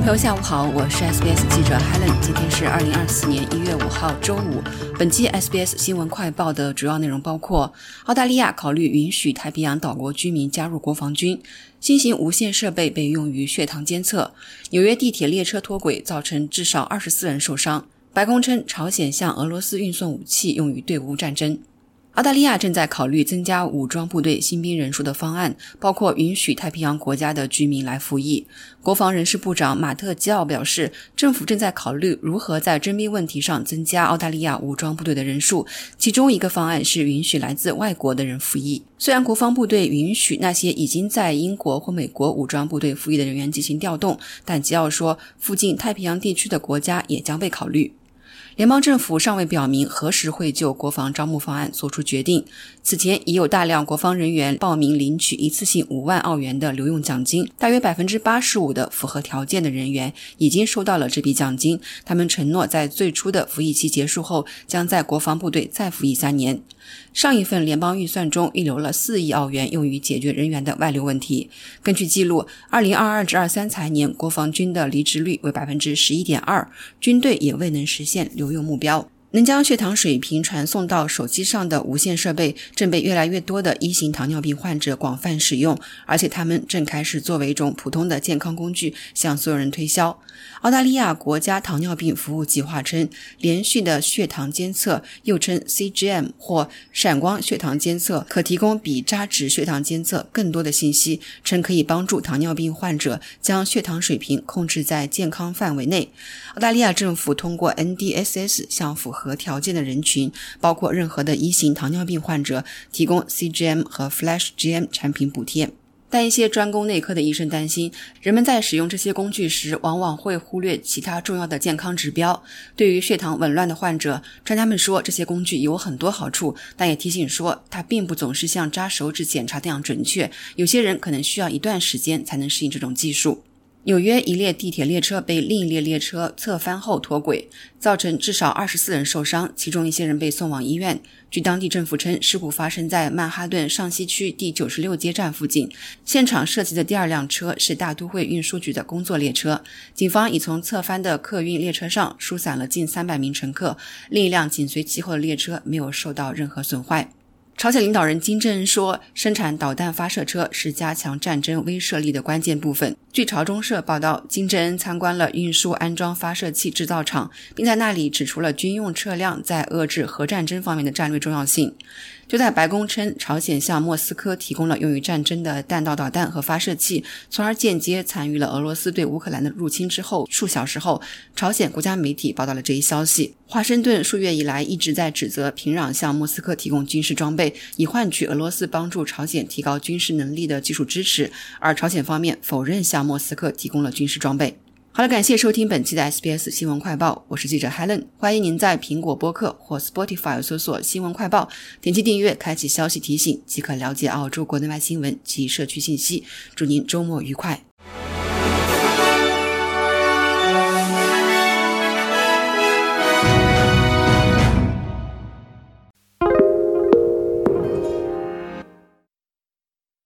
朋友下午好，我是 SBS 记者 Helen，今天是二零二四年一月五号周五。本期 SBS 新闻快报的主要内容包括：澳大利亚考虑允许太平洋岛国居民加入国防军；新型无线设备被用于血糖监测；纽约地铁列车脱轨，造成至少二十四人受伤；白宫称朝鲜向俄罗斯运送武器，用于对乌战争。澳大利亚正在考虑增加武装部队新兵人数的方案，包括允许太平洋国家的居民来服役。国防人事部长马特基奥表示，政府正在考虑如何在征兵问题上增加澳大利亚武装部队的人数，其中一个方案是允许来自外国的人服役。虽然国防部队允许那些已经在英国或美国武装部队服役的人员进行调动，但基奥说，附近太平洋地区的国家也将被考虑。联邦政府尚未表明何时会就国防招募方案作出决定。此前已有大量国防人员报名领取一次性五万澳元的留用奖金，大约百分之八十五的符合条件的人员已经收到了这笔奖金。他们承诺在最初的服役期结束后，将在国防部队再服役三年。上一份联邦预算中预留了四亿澳元用于解决人员的外流问题。根据记录，二零二二至二三财年国防军的离职率为百分之十一点二，军队也未能实现留用目标。能将血糖水平传送到手机上的无线设备正被越来越多的一型糖尿病患者广泛使用，而且他们正开始作为一种普通的健康工具向所有人推销。澳大利亚国家糖尿病服务计划称，连续的血糖监测又称 CGM 或闪光血糖监测，可提供比扎纸血糖监测更多的信息，称可以帮助糖尿病患者将血糖水平控制在健康范围内。澳大利亚政府通过 NDSS 向符合和条件的人群，包括任何的一型糖尿病患者，提供 CGM 和 Flash GM 产品补贴。但一些专攻内科的医生担心，人们在使用这些工具时，往往会忽略其他重要的健康指标。对于血糖紊乱的患者，专家们说这些工具有很多好处，但也提醒说，它并不总是像扎手指检查那样准确。有些人可能需要一段时间才能适应这种技术。纽约一列地铁列车被另一列列车侧翻后脱轨，造成至少二十四人受伤，其中一些人被送往医院。据当地政府称，事故发生在曼哈顿上西区第九十六街站附近。现场涉及的第二辆车是大都会运输局的工作列车。警方已从侧翻的客运列车上疏散了近三百名乘客，另一辆紧随其后的列车没有受到任何损坏。朝鲜领导人金正恩说：“生产导弹发射车是加强战争威慑力的关键部分。”据朝中社报道，金正恩参观了运输安装发射器制造厂，并在那里指出了军用车辆在遏制核战争方面的战略重要性。就在白宫称朝鲜向莫斯科提供了用于战争的弹道导弹和发射器，从而间接参与了俄罗斯对乌克兰的入侵之后数小时后，朝鲜国家媒体报道了这一消息。华盛顿数月以来一直在指责平壤向莫斯科提供军事装备，以换取俄罗斯帮助朝鲜提高军事能力的技术支持，而朝鲜方面否认向莫斯科提供了军事装备。好了，感谢收听本期的 SBS 新闻快报，我是记者 Helen。欢迎您在苹果播客或 Spotify 搜索“新闻快报”，点击订阅，开启消息提醒，即可了解澳洲国内外新闻及社区信息。祝您周末愉快！